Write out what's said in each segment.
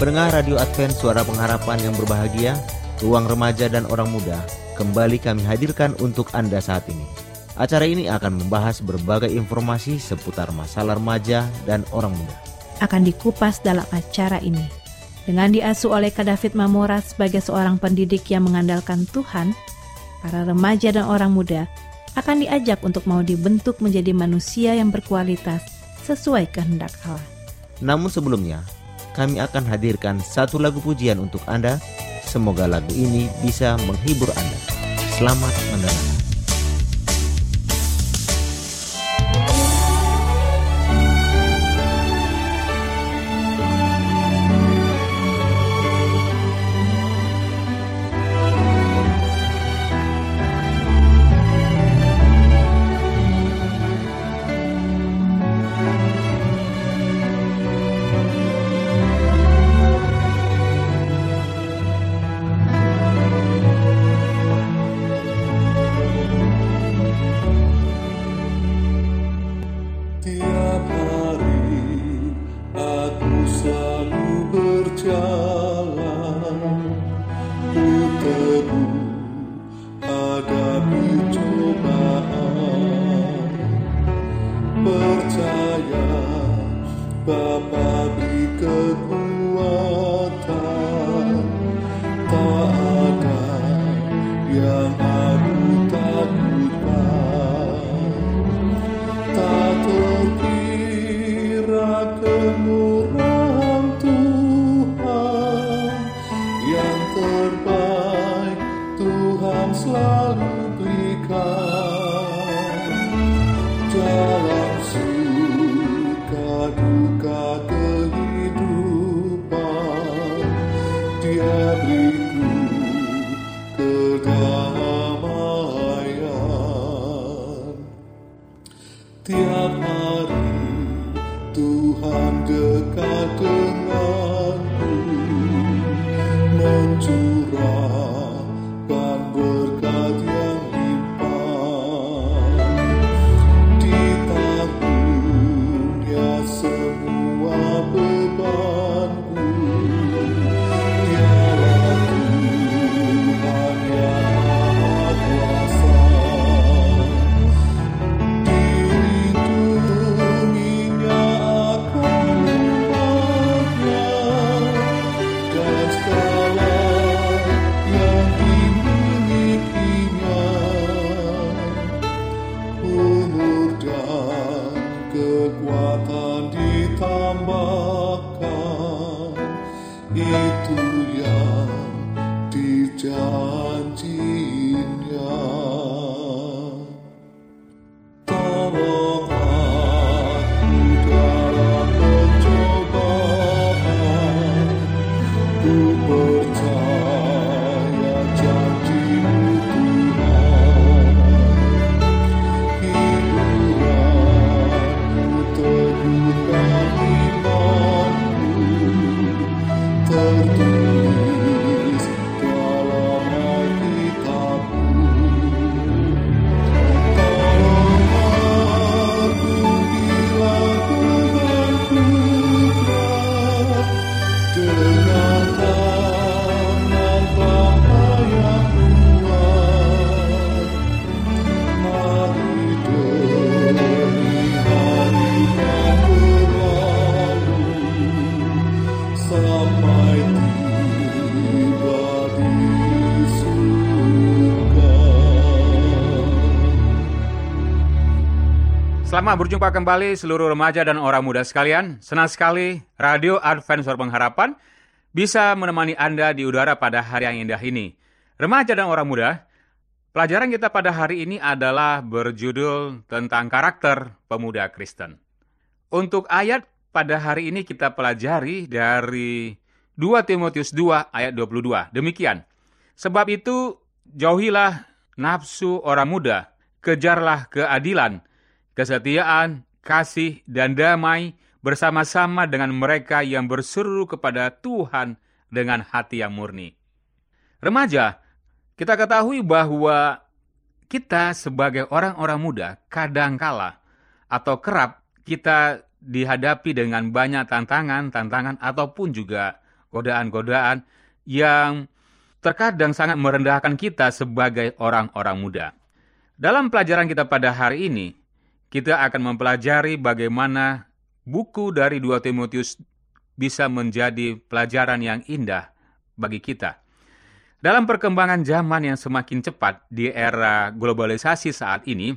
Pendengar Radio Advent Suara Pengharapan yang berbahagia, ruang remaja dan orang muda, kembali kami hadirkan untuk Anda saat ini. Acara ini akan membahas berbagai informasi seputar masalah remaja dan orang muda. Akan dikupas dalam acara ini. Dengan diasuh oleh Kak David Mamora sebagai seorang pendidik yang mengandalkan Tuhan, para remaja dan orang muda akan diajak untuk mau dibentuk menjadi manusia yang berkualitas sesuai kehendak Allah. Namun sebelumnya, kami akan hadirkan satu lagu pujian untuk Anda. Semoga lagu ini bisa menghibur Anda. Selamat mendengarkan. Berjumpa kembali seluruh remaja dan orang muda sekalian. Senang sekali Radio Advent Suara Pengharapan bisa menemani Anda di udara pada hari yang indah ini. Remaja dan orang muda, pelajaran kita pada hari ini adalah berjudul tentang karakter pemuda Kristen. Untuk ayat pada hari ini kita pelajari dari 2 Timotius 2 ayat 22. Demikian. Sebab itu jauhilah nafsu orang muda, kejarlah keadilan, kesetiaan, kasih, dan damai bersama-sama dengan mereka yang berseru kepada Tuhan dengan hati yang murni. Remaja, kita ketahui bahwa kita sebagai orang-orang muda kadangkala atau kerap kita dihadapi dengan banyak tantangan-tantangan ataupun juga godaan-godaan yang terkadang sangat merendahkan kita sebagai orang-orang muda. Dalam pelajaran kita pada hari ini, kita akan mempelajari bagaimana buku dari 2 Timotius bisa menjadi pelajaran yang indah bagi kita. Dalam perkembangan zaman yang semakin cepat di era globalisasi saat ini,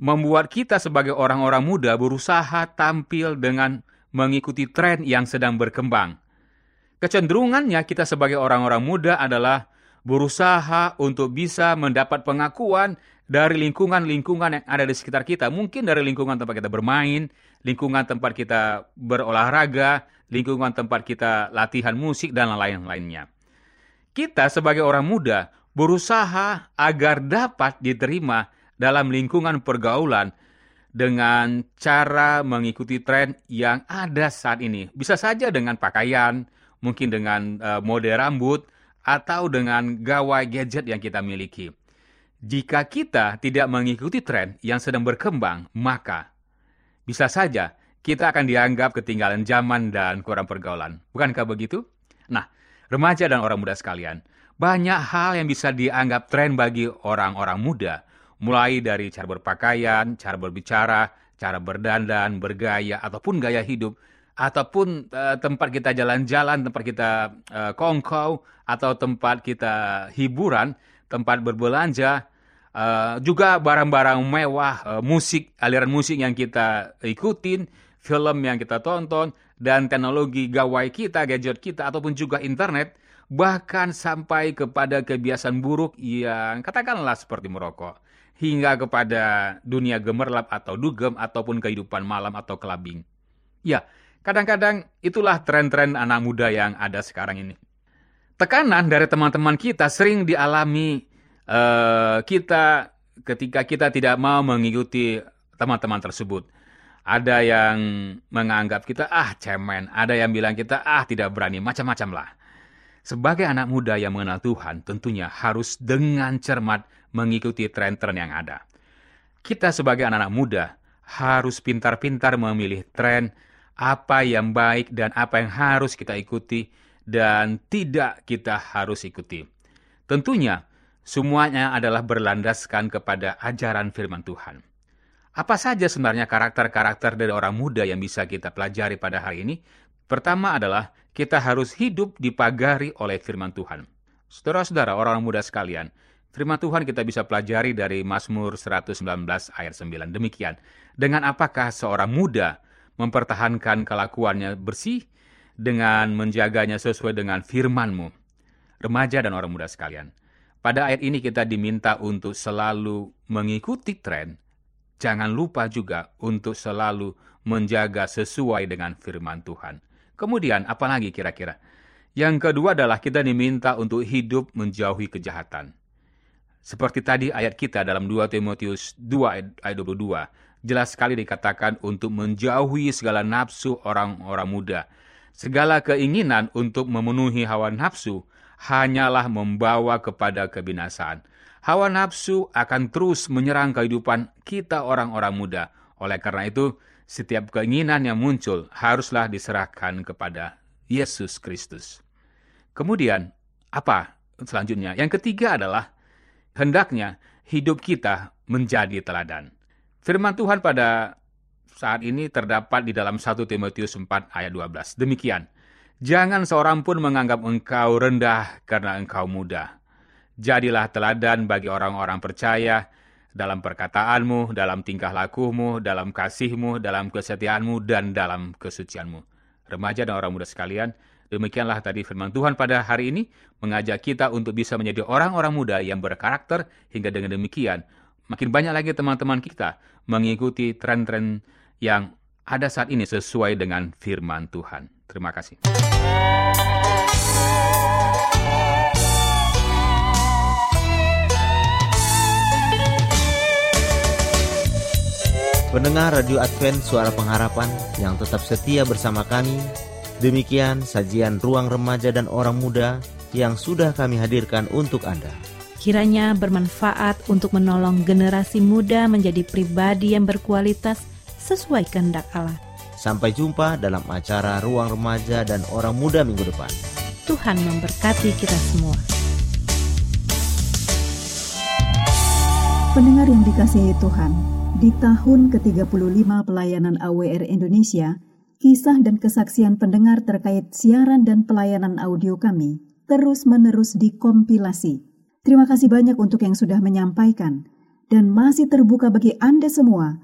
membuat kita sebagai orang-orang muda berusaha tampil dengan mengikuti tren yang sedang berkembang. Kecenderungannya kita sebagai orang-orang muda adalah berusaha untuk bisa mendapat pengakuan dari lingkungan-lingkungan yang ada di sekitar kita. Mungkin dari lingkungan tempat kita bermain, lingkungan tempat kita berolahraga, lingkungan tempat kita latihan musik, dan lain-lainnya. Kita sebagai orang muda berusaha agar dapat diterima dalam lingkungan pergaulan dengan cara mengikuti tren yang ada saat ini. Bisa saja dengan pakaian, mungkin dengan uh, mode rambut, atau dengan gawai gadget yang kita miliki. Jika kita tidak mengikuti tren yang sedang berkembang, maka bisa saja kita akan dianggap ketinggalan zaman dan kurang pergaulan. Bukankah begitu? Nah, remaja dan orang muda sekalian, banyak hal yang bisa dianggap tren bagi orang-orang muda, mulai dari cara berpakaian, cara berbicara, cara berdandan, bergaya, ataupun gaya hidup, ataupun uh, tempat kita jalan-jalan, tempat kita uh, kongkow, atau tempat kita hiburan, tempat berbelanja, Uh, juga barang-barang mewah, uh, musik, aliran musik yang kita ikutin, film yang kita tonton, dan teknologi gawai kita, gadget kita, ataupun juga internet, bahkan sampai kepada kebiasaan buruk yang katakanlah seperti merokok, hingga kepada dunia gemerlap atau dugem, ataupun kehidupan malam atau kelabing. Ya, kadang-kadang itulah tren-tren anak muda yang ada sekarang ini. Tekanan dari teman-teman kita sering dialami uh, kita ketika kita tidak mau mengikuti teman-teman tersebut. Ada yang menganggap kita ah cemen, ada yang bilang kita ah tidak berani, macam-macam lah. Sebagai anak muda yang mengenal Tuhan, tentunya harus dengan cermat mengikuti tren-tren yang ada. Kita sebagai anak-anak muda harus pintar-pintar memilih tren apa yang baik dan apa yang harus kita ikuti dan tidak kita harus ikuti. Tentunya Semuanya adalah berlandaskan kepada ajaran firman Tuhan. Apa saja sebenarnya karakter-karakter dari orang muda yang bisa kita pelajari pada hari ini? Pertama adalah kita harus hidup dipagari oleh firman Tuhan. Saudara-saudara, orang muda sekalian, firman Tuhan kita bisa pelajari dari Mazmur 119 ayat 9. Demikian, dengan apakah seorang muda mempertahankan kelakuannya bersih dengan menjaganya sesuai dengan firman-Mu? Remaja dan orang muda sekalian, pada ayat ini kita diminta untuk selalu mengikuti tren. Jangan lupa juga untuk selalu menjaga sesuai dengan firman Tuhan. Kemudian, apalagi kira-kira? Yang kedua adalah kita diminta untuk hidup menjauhi kejahatan. Seperti tadi ayat kita dalam 2 Timotius 2 ayat 22, jelas sekali dikatakan untuk menjauhi segala nafsu orang-orang muda. Segala keinginan untuk memenuhi hawa nafsu hanyalah membawa kepada kebinasaan. Hawa nafsu akan terus menyerang kehidupan kita orang-orang muda. Oleh karena itu, setiap keinginan yang muncul haruslah diserahkan kepada Yesus Kristus. Kemudian, apa selanjutnya? Yang ketiga adalah hendaknya hidup kita menjadi teladan. Firman Tuhan pada saat ini terdapat di dalam 1 Timotius 4 ayat 12. Demikian, Jangan seorang pun menganggap engkau rendah karena engkau muda. Jadilah teladan bagi orang-orang percaya dalam perkataanmu, dalam tingkah lakumu, dalam kasihmu, dalam kesetiaanmu, dan dalam kesucianmu. Remaja dan orang muda sekalian, demikianlah tadi firman Tuhan pada hari ini mengajak kita untuk bisa menjadi orang-orang muda yang berkarakter hingga dengan demikian makin banyak lagi teman-teman kita mengikuti tren-tren yang ada saat ini sesuai dengan firman Tuhan. Terima kasih. Pendengar Radio Advent Suara Pengharapan yang tetap setia bersama kami, demikian sajian Ruang Remaja dan Orang Muda yang sudah kami hadirkan untuk Anda. Kiranya bermanfaat untuk menolong generasi muda menjadi pribadi yang berkualitas sesuai kehendak Allah. Sampai jumpa dalam acara Ruang Remaja dan Orang Muda minggu depan. Tuhan memberkati kita semua. Pendengar yang dikasihi Tuhan, di tahun ke-35 pelayanan AWR Indonesia, kisah dan kesaksian pendengar terkait siaran dan pelayanan audio kami terus-menerus dikompilasi. Terima kasih banyak untuk yang sudah menyampaikan dan masih terbuka bagi Anda semua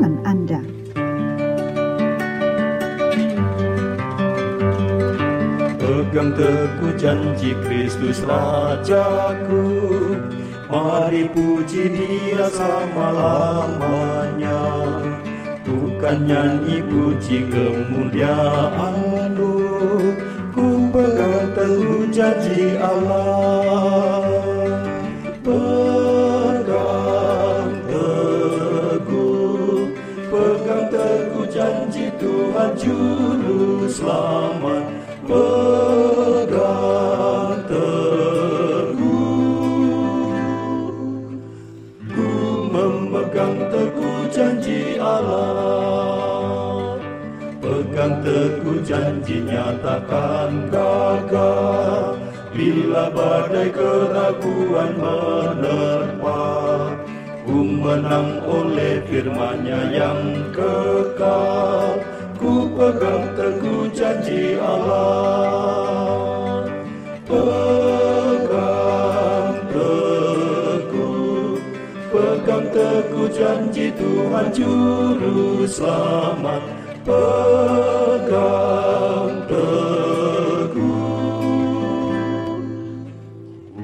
Pegang teguh janji Kristus Rajaku. Mari puji dia selama-lamanya. Bukan nyanyi puji kemuliaanmu. Ku pegang teguh janji Allah Allah. Pegang teguh janjinya takkan gagal. Bila badai keraguan menerpa Ku menang oleh firman-Nya yang kekal. Ku pegang teguh janji Allah teguh janji Tuhan Juru Selamat Pegang teguh.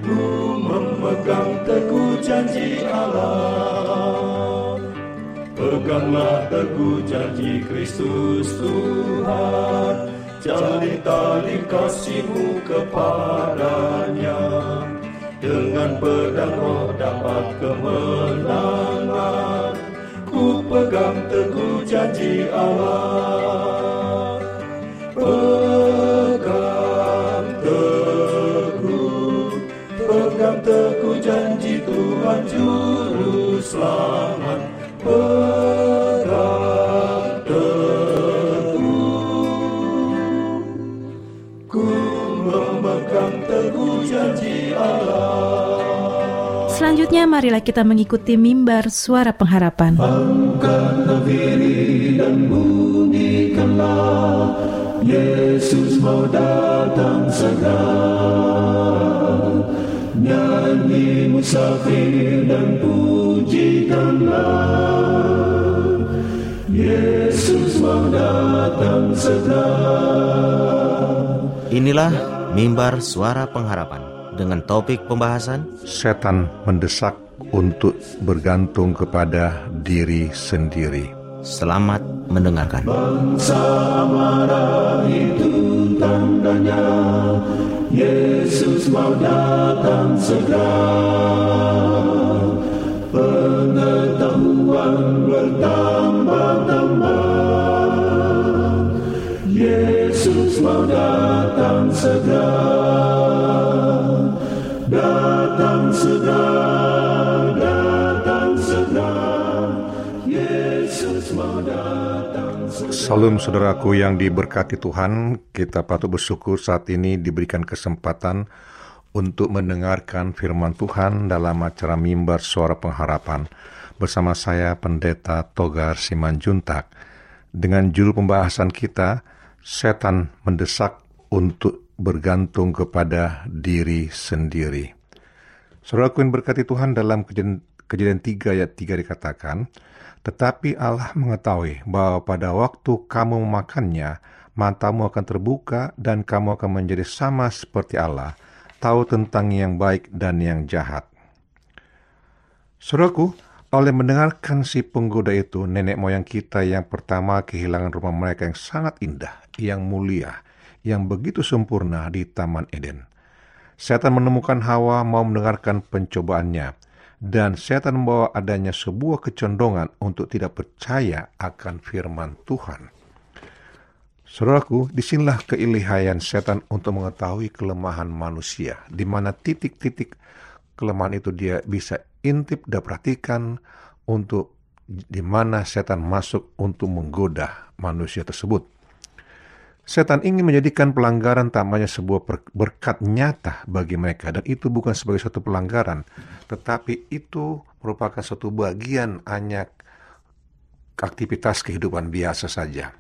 Ku memegang teguh janji Allah. Peganglah teguh janji Kristus Tuhan. Jalin tali kasihmu kepadanya Dengan pedang roh dapat kemenangan. Ku pegang teguh janji Allah marilah kita mengikuti mimbar suara pengharapan. Diri dan Yesus mau datang segera Nyanyi musafir dan pujikanlah Yesus mau datang segera Inilah mimbar suara pengharapan dengan topik pembahasan? Setan mendesak untuk bergantung kepada diri sendiri. Selamat mendengarkan. Bangsa marah itu tandanya. Yesus mau datang segera. Pengetahuan bertambah-tambah. Yesus mau datang segera Datang Salam saudaraku yang diberkati Tuhan, kita patut bersyukur saat ini diberikan kesempatan untuk mendengarkan firman Tuhan dalam acara mimbar suara pengharapan bersama saya Pendeta Togar Simanjuntak. Dengan judul pembahasan kita, Setan Mendesak untuk Bergantung kepada Diri Sendiri. Saudaraku yang berkati Tuhan dalam kejadian, kejadian 3 ayat 3 dikatakan, tetapi Allah mengetahui bahwa pada waktu kamu memakannya, matamu akan terbuka dan kamu akan menjadi sama seperti Allah, tahu tentang yang baik dan yang jahat. Saudaraku, oleh mendengarkan si penggoda itu, nenek moyang kita yang pertama kehilangan rumah mereka yang sangat indah, yang mulia, yang begitu sempurna di Taman Eden. Setan menemukan Hawa mau mendengarkan pencobaannya, dan setan membawa adanya sebuah kecondongan untuk tidak percaya akan firman Tuhan. Saudaraku, di sinilah keilihayan setan untuk mengetahui kelemahan manusia, di mana titik-titik kelemahan itu dia bisa intip dan perhatikan untuk di mana setan masuk untuk menggoda manusia tersebut. Setan ingin menjadikan pelanggaran tampaknya sebuah berkat nyata bagi mereka dan itu bukan sebagai suatu pelanggaran, tetapi itu merupakan suatu bagian hanya aktivitas kehidupan biasa saja.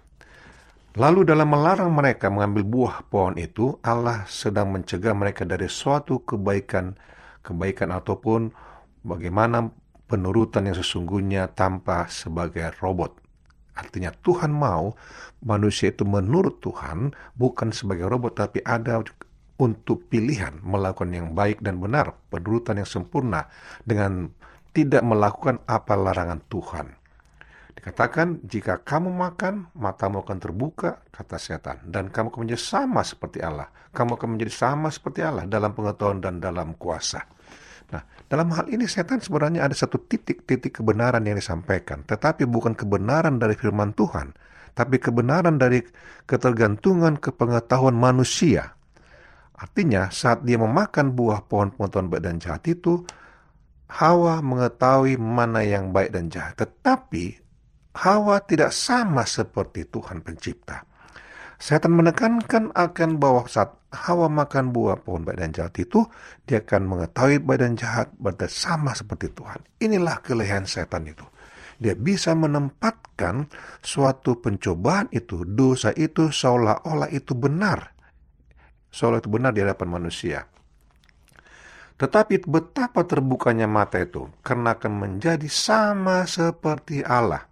Lalu dalam melarang mereka mengambil buah pohon itu, Allah sedang mencegah mereka dari suatu kebaikan, kebaikan ataupun bagaimana penurutan yang sesungguhnya tanpa sebagai robot. Artinya Tuhan mau manusia itu menurut Tuhan bukan sebagai robot tapi ada untuk pilihan melakukan yang baik dan benar, penurutan yang sempurna dengan tidak melakukan apa larangan Tuhan. Dikatakan, jika kamu makan, matamu akan terbuka, kata setan, dan kamu akan menjadi sama seperti Allah. Kamu akan menjadi sama seperti Allah dalam pengetahuan dan dalam kuasa. Nah, dalam hal ini setan sebenarnya ada satu titik-titik kebenaran yang disampaikan, tetapi bukan kebenaran dari firman Tuhan, tapi kebenaran dari ketergantungan kepengetahuan manusia. Artinya, saat dia memakan buah pohon pengetahuan baik dan jahat itu, Hawa mengetahui mana yang baik dan jahat, tetapi Hawa tidak sama seperti Tuhan pencipta. Setan menekankan akan bahwa saat Hawa makan buah pohon baik dan jahat itu, dia akan mengetahui baik dan jahat sama seperti Tuhan. Inilah kelehan setan itu. Dia bisa menempatkan suatu pencobaan itu, dosa itu seolah-olah itu benar. Seolah itu benar di hadapan manusia. Tetapi betapa terbukanya mata itu, karena akan menjadi sama seperti Allah.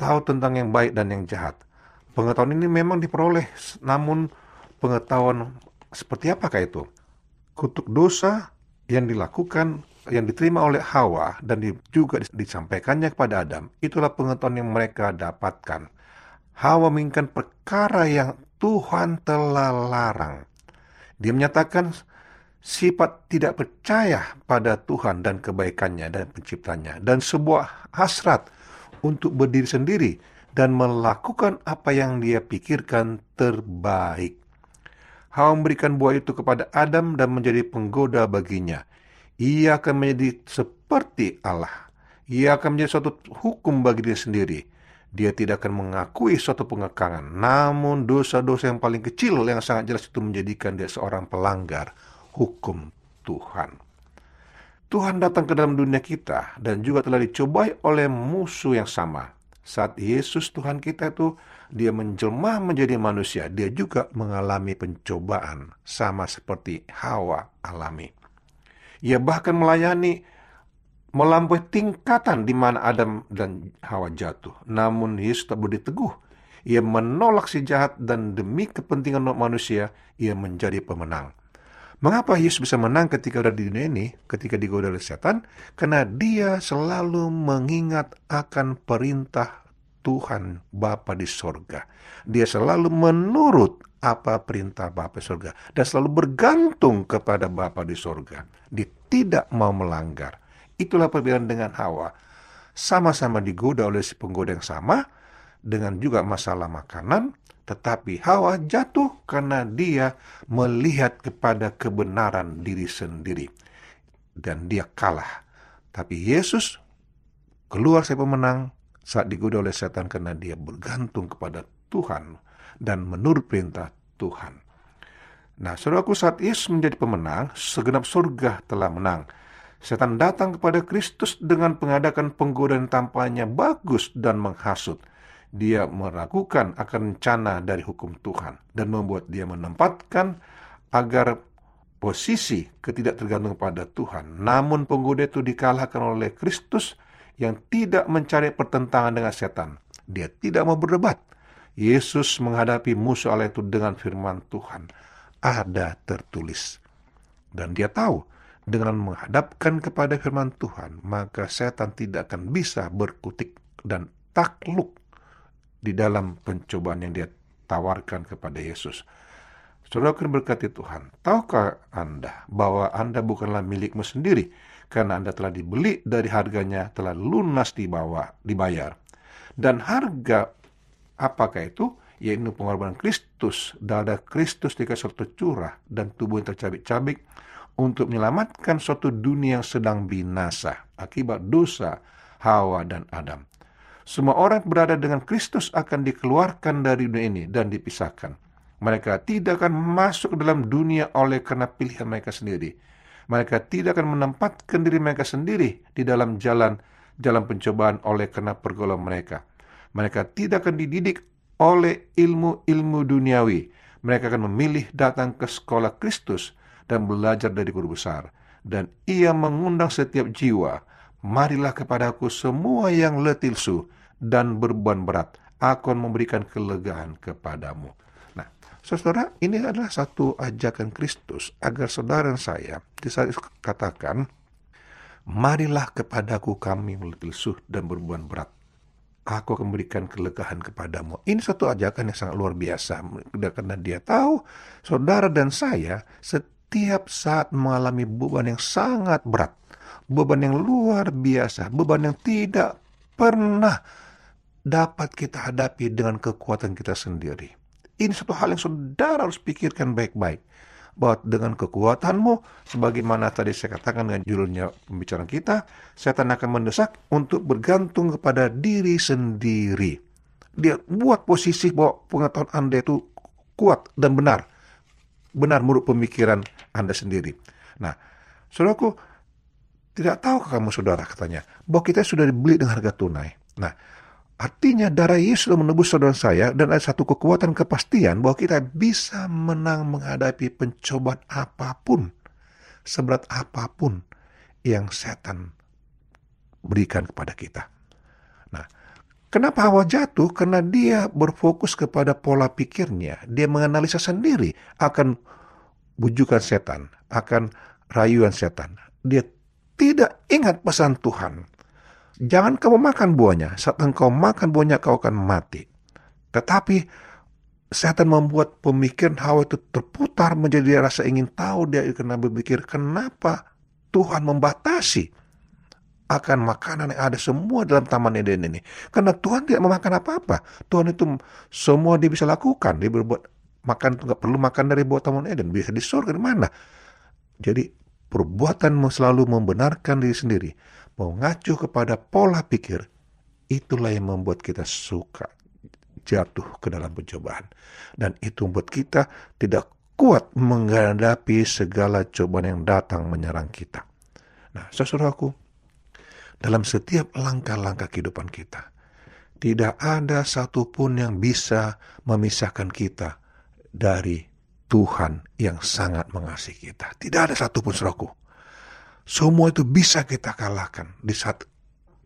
Tahu tentang yang baik dan yang jahat Pengetahuan ini memang diperoleh, namun pengetahuan seperti apakah itu? Kutuk dosa yang dilakukan, yang diterima oleh Hawa dan juga disampaikannya kepada Adam, itulah pengetahuan yang mereka dapatkan. Hawa menginginkan perkara yang Tuhan telah larang. Dia menyatakan sifat tidak percaya pada Tuhan dan kebaikannya dan penciptanya dan sebuah hasrat untuk berdiri sendiri dan melakukan apa yang dia pikirkan terbaik. Hawa memberikan buah itu kepada Adam dan menjadi penggoda baginya. Ia akan menjadi seperti Allah. Ia akan menjadi suatu hukum bagi diri sendiri. Dia tidak akan mengakui suatu pengekangan. Namun dosa-dosa yang paling kecil yang sangat jelas itu menjadikan dia seorang pelanggar hukum Tuhan. Tuhan datang ke dalam dunia kita dan juga telah dicobai oleh musuh yang sama, saat Yesus Tuhan kita itu dia menjelma menjadi manusia, dia juga mengalami pencobaan sama seperti Hawa alami. Ia bahkan melayani melampaui tingkatan di mana Adam dan Hawa jatuh. Namun Yesus tak berdiri teguh. Ia menolak si jahat dan demi kepentingan manusia, ia menjadi pemenang. Mengapa Yesus bisa menang ketika ada di dunia ini, ketika digoda oleh setan? Karena dia selalu mengingat akan perintah Tuhan Bapa di sorga. Dia selalu menurut apa perintah Bapa di sorga. Dan selalu bergantung kepada Bapa di sorga. Dia tidak mau melanggar. Itulah perbedaan dengan Hawa. Sama-sama digoda oleh si penggoda yang sama, dengan juga masalah makanan, tetapi Hawa jatuh karena dia melihat kepada kebenaran diri sendiri. Dan dia kalah. Tapi Yesus keluar sebagai pemenang saat digoda oleh setan karena dia bergantung kepada Tuhan dan menurut perintah Tuhan. Nah, saudaraku saat Yesus menjadi pemenang, segenap surga telah menang. Setan datang kepada Kristus dengan mengadakan penggodaan tampaknya bagus dan menghasut. Dia meragukan akan rencana dari hukum Tuhan dan membuat dia menempatkan agar posisi ketidaktergantung pada Tuhan. Namun penggoda itu dikalahkan oleh Kristus yang tidak mencari pertentangan dengan setan. Dia tidak mau berdebat. Yesus menghadapi musuh Allah itu dengan firman Tuhan ada tertulis. Dan dia tahu, dengan menghadapkan kepada firman Tuhan, maka setan tidak akan bisa berkutik dan takluk di dalam pencobaan yang dia tawarkan kepada Yesus. Saudara akan berkati Tuhan, tahukah Anda bahwa Anda bukanlah milikmu sendiri, karena Anda telah dibeli dari harganya, telah lunas dibawa, dibayar. Dan harga apakah itu? yaitu pengorbanan Kristus, dada Kristus dikasih curah dan tubuh yang tercabik-cabik untuk menyelamatkan suatu dunia yang sedang binasa akibat dosa Hawa dan Adam. Semua orang berada dengan Kristus akan dikeluarkan dari dunia ini dan dipisahkan. Mereka tidak akan masuk dalam dunia oleh karena pilihan mereka sendiri. Mereka tidak akan menempatkan diri mereka sendiri di dalam jalan jalan pencobaan oleh karena pergaulan mereka. Mereka tidak akan dididik oleh ilmu-ilmu duniawi. Mereka akan memilih datang ke sekolah Kristus dan belajar dari guru besar. Dan ia mengundang setiap jiwa, marilah kepadaku semua yang letih dan berbeban berat. Aku akan memberikan kelegaan kepadamu. Nah, saudara, ini adalah satu ajakan Kristus agar saudara dan saya bisa katakan, marilah kepadaku kami letih su dan berbeban berat aku akan memberikan kelegahan kepadamu. Ini satu ajakan yang sangat luar biasa. Karena dia tahu, saudara dan saya setiap saat mengalami beban yang sangat berat. Beban yang luar biasa. Beban yang tidak pernah dapat kita hadapi dengan kekuatan kita sendiri. Ini satu hal yang saudara harus pikirkan baik-baik bahwa dengan kekuatanmu, sebagaimana tadi saya katakan dengan judulnya pembicaraan kita, setan akan mendesak untuk bergantung kepada diri sendiri. Dia buat posisi bahwa pengetahuan Anda itu kuat dan benar. Benar menurut pemikiran Anda sendiri. Nah, saudaraku, tidak tahu kamu saudara katanya, bahwa kita sudah dibeli dengan harga tunai. Nah, Artinya darah Yesus sudah menebus saudara saya dan ada satu kekuatan kepastian bahwa kita bisa menang menghadapi pencobaan apa pun, seberat apa pun yang setan berikan kepada kita. Nah, kenapa Hawa jatuh? Karena dia berfokus kepada pola pikirnya. Dia menganalisa sendiri akan bujukan setan, akan rayuan setan. Dia tidak ingat pesan Tuhan. Jangan kamu makan buahnya. Saat engkau makan buahnya, kau akan mati. Tetapi setan membuat pemikiran Hawa itu terputar menjadi rasa ingin tahu. Dia kena berpikir, kenapa Tuhan membatasi akan makanan yang ada semua dalam Taman Eden ini. Karena Tuhan tidak memakan apa-apa. Tuhan itu semua dia bisa lakukan. Dia berbuat makan nggak perlu makan dari buah Taman Eden. Bisa di surga di mana? Jadi perbuatanmu selalu membenarkan diri sendiri mengacu kepada pola pikir, itulah yang membuat kita suka jatuh ke dalam pencobaan. Dan itu membuat kita tidak kuat menghadapi segala cobaan yang datang menyerang kita. Nah, saudaraku, dalam setiap langkah-langkah kehidupan kita, tidak ada satupun yang bisa memisahkan kita dari Tuhan yang sangat mengasihi kita. Tidak ada satupun, saudaraku. Semua itu bisa kita kalahkan di saat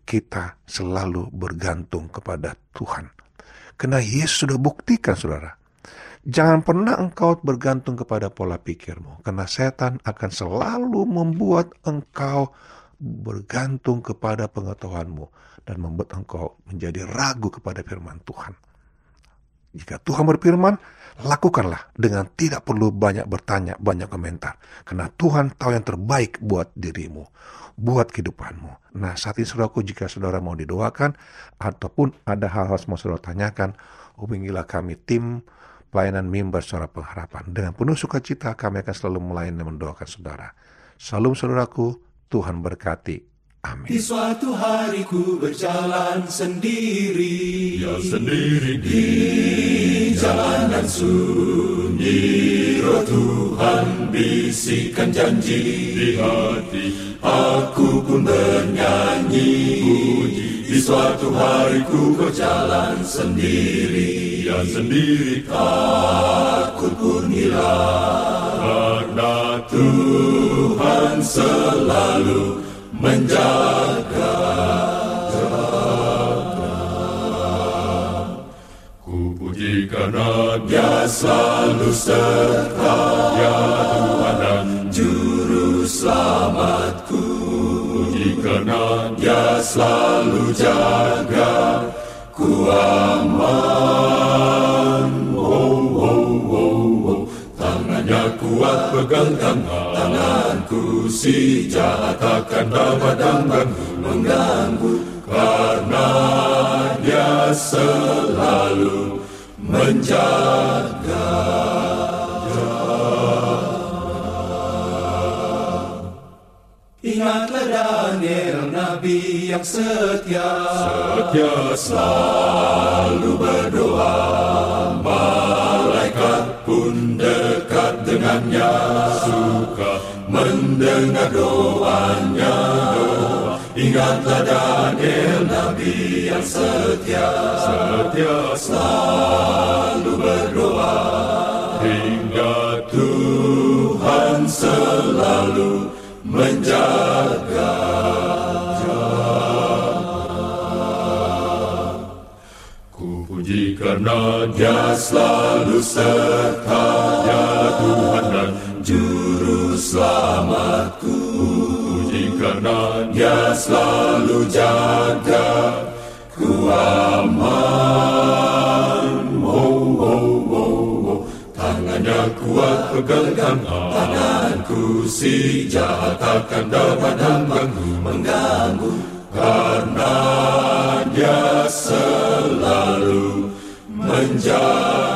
kita selalu bergantung kepada Tuhan. Karena Yesus sudah buktikan, saudara. Jangan pernah engkau bergantung kepada pola pikirmu. Karena setan akan selalu membuat engkau bergantung kepada pengetahuanmu. Dan membuat engkau menjadi ragu kepada firman Tuhan. Jika Tuhan berfirman, lakukanlah dengan tidak perlu banyak bertanya, banyak komentar. Karena Tuhan tahu yang terbaik buat dirimu, buat kehidupanmu. Nah saat ini saudaraku jika saudara mau didoakan, ataupun ada hal-hal yang mau saudara tanyakan, hubungilah kami tim pelayanan mimbar suara pengharapan. Dengan penuh sukacita kami akan selalu melayani dan mendoakan saudara. Salam saudaraku, Tuhan berkati. Amin. Di suatu hari ku berjalan sendiri. Ya sendiri Di jalanan sunyi. Roh Tuhan bisikan janji. Di hati Aku pun bernyanyi. Di suatu hari ku berjalan sendiri. Ya sendiri. Takut pun hilang. Karena Tuhan selalu menjaga ku puji karena Dia selalu serta Ya Tuhan dan Juru selamatku puji Dia selalu jaga Ku aman kuat pegang tangan. Tanganku si jahat takkan dapat mengganggu Mengganggu Karena dia selalu menjaga. Ingatlah Daniel Nabi yang setia. Setia Selalu mendengar doanya Ingatlah Daniel Nabi yang setia. Setia Selalu berdoa. Hingga Tuhan selalu menjaga. Ku puji karena Dia selalu serta. Ya Tuhan dan selamatku puji Dia selalu jaga Ku aman oh, oh, oh, oh. Tangannya kuat pegang tangan Tanganku si jahat takkan dapat mengganggu Mengganggu Karena dia selalu menjaga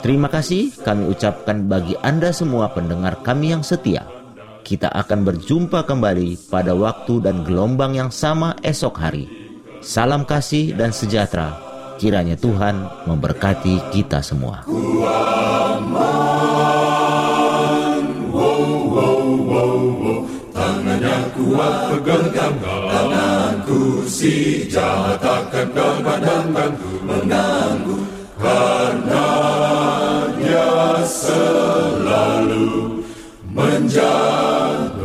Terima kasih kami ucapkan bagi Anda semua pendengar kami yang setia. Kita akan berjumpa kembali pada waktu dan gelombang yang sama esok hari. Salam kasih dan sejahtera. Kiranya Tuhan memberkati kita semua. Kuat Tanganku si jahat dapat mengganggu Mengganggu Karena dia selalu menjaga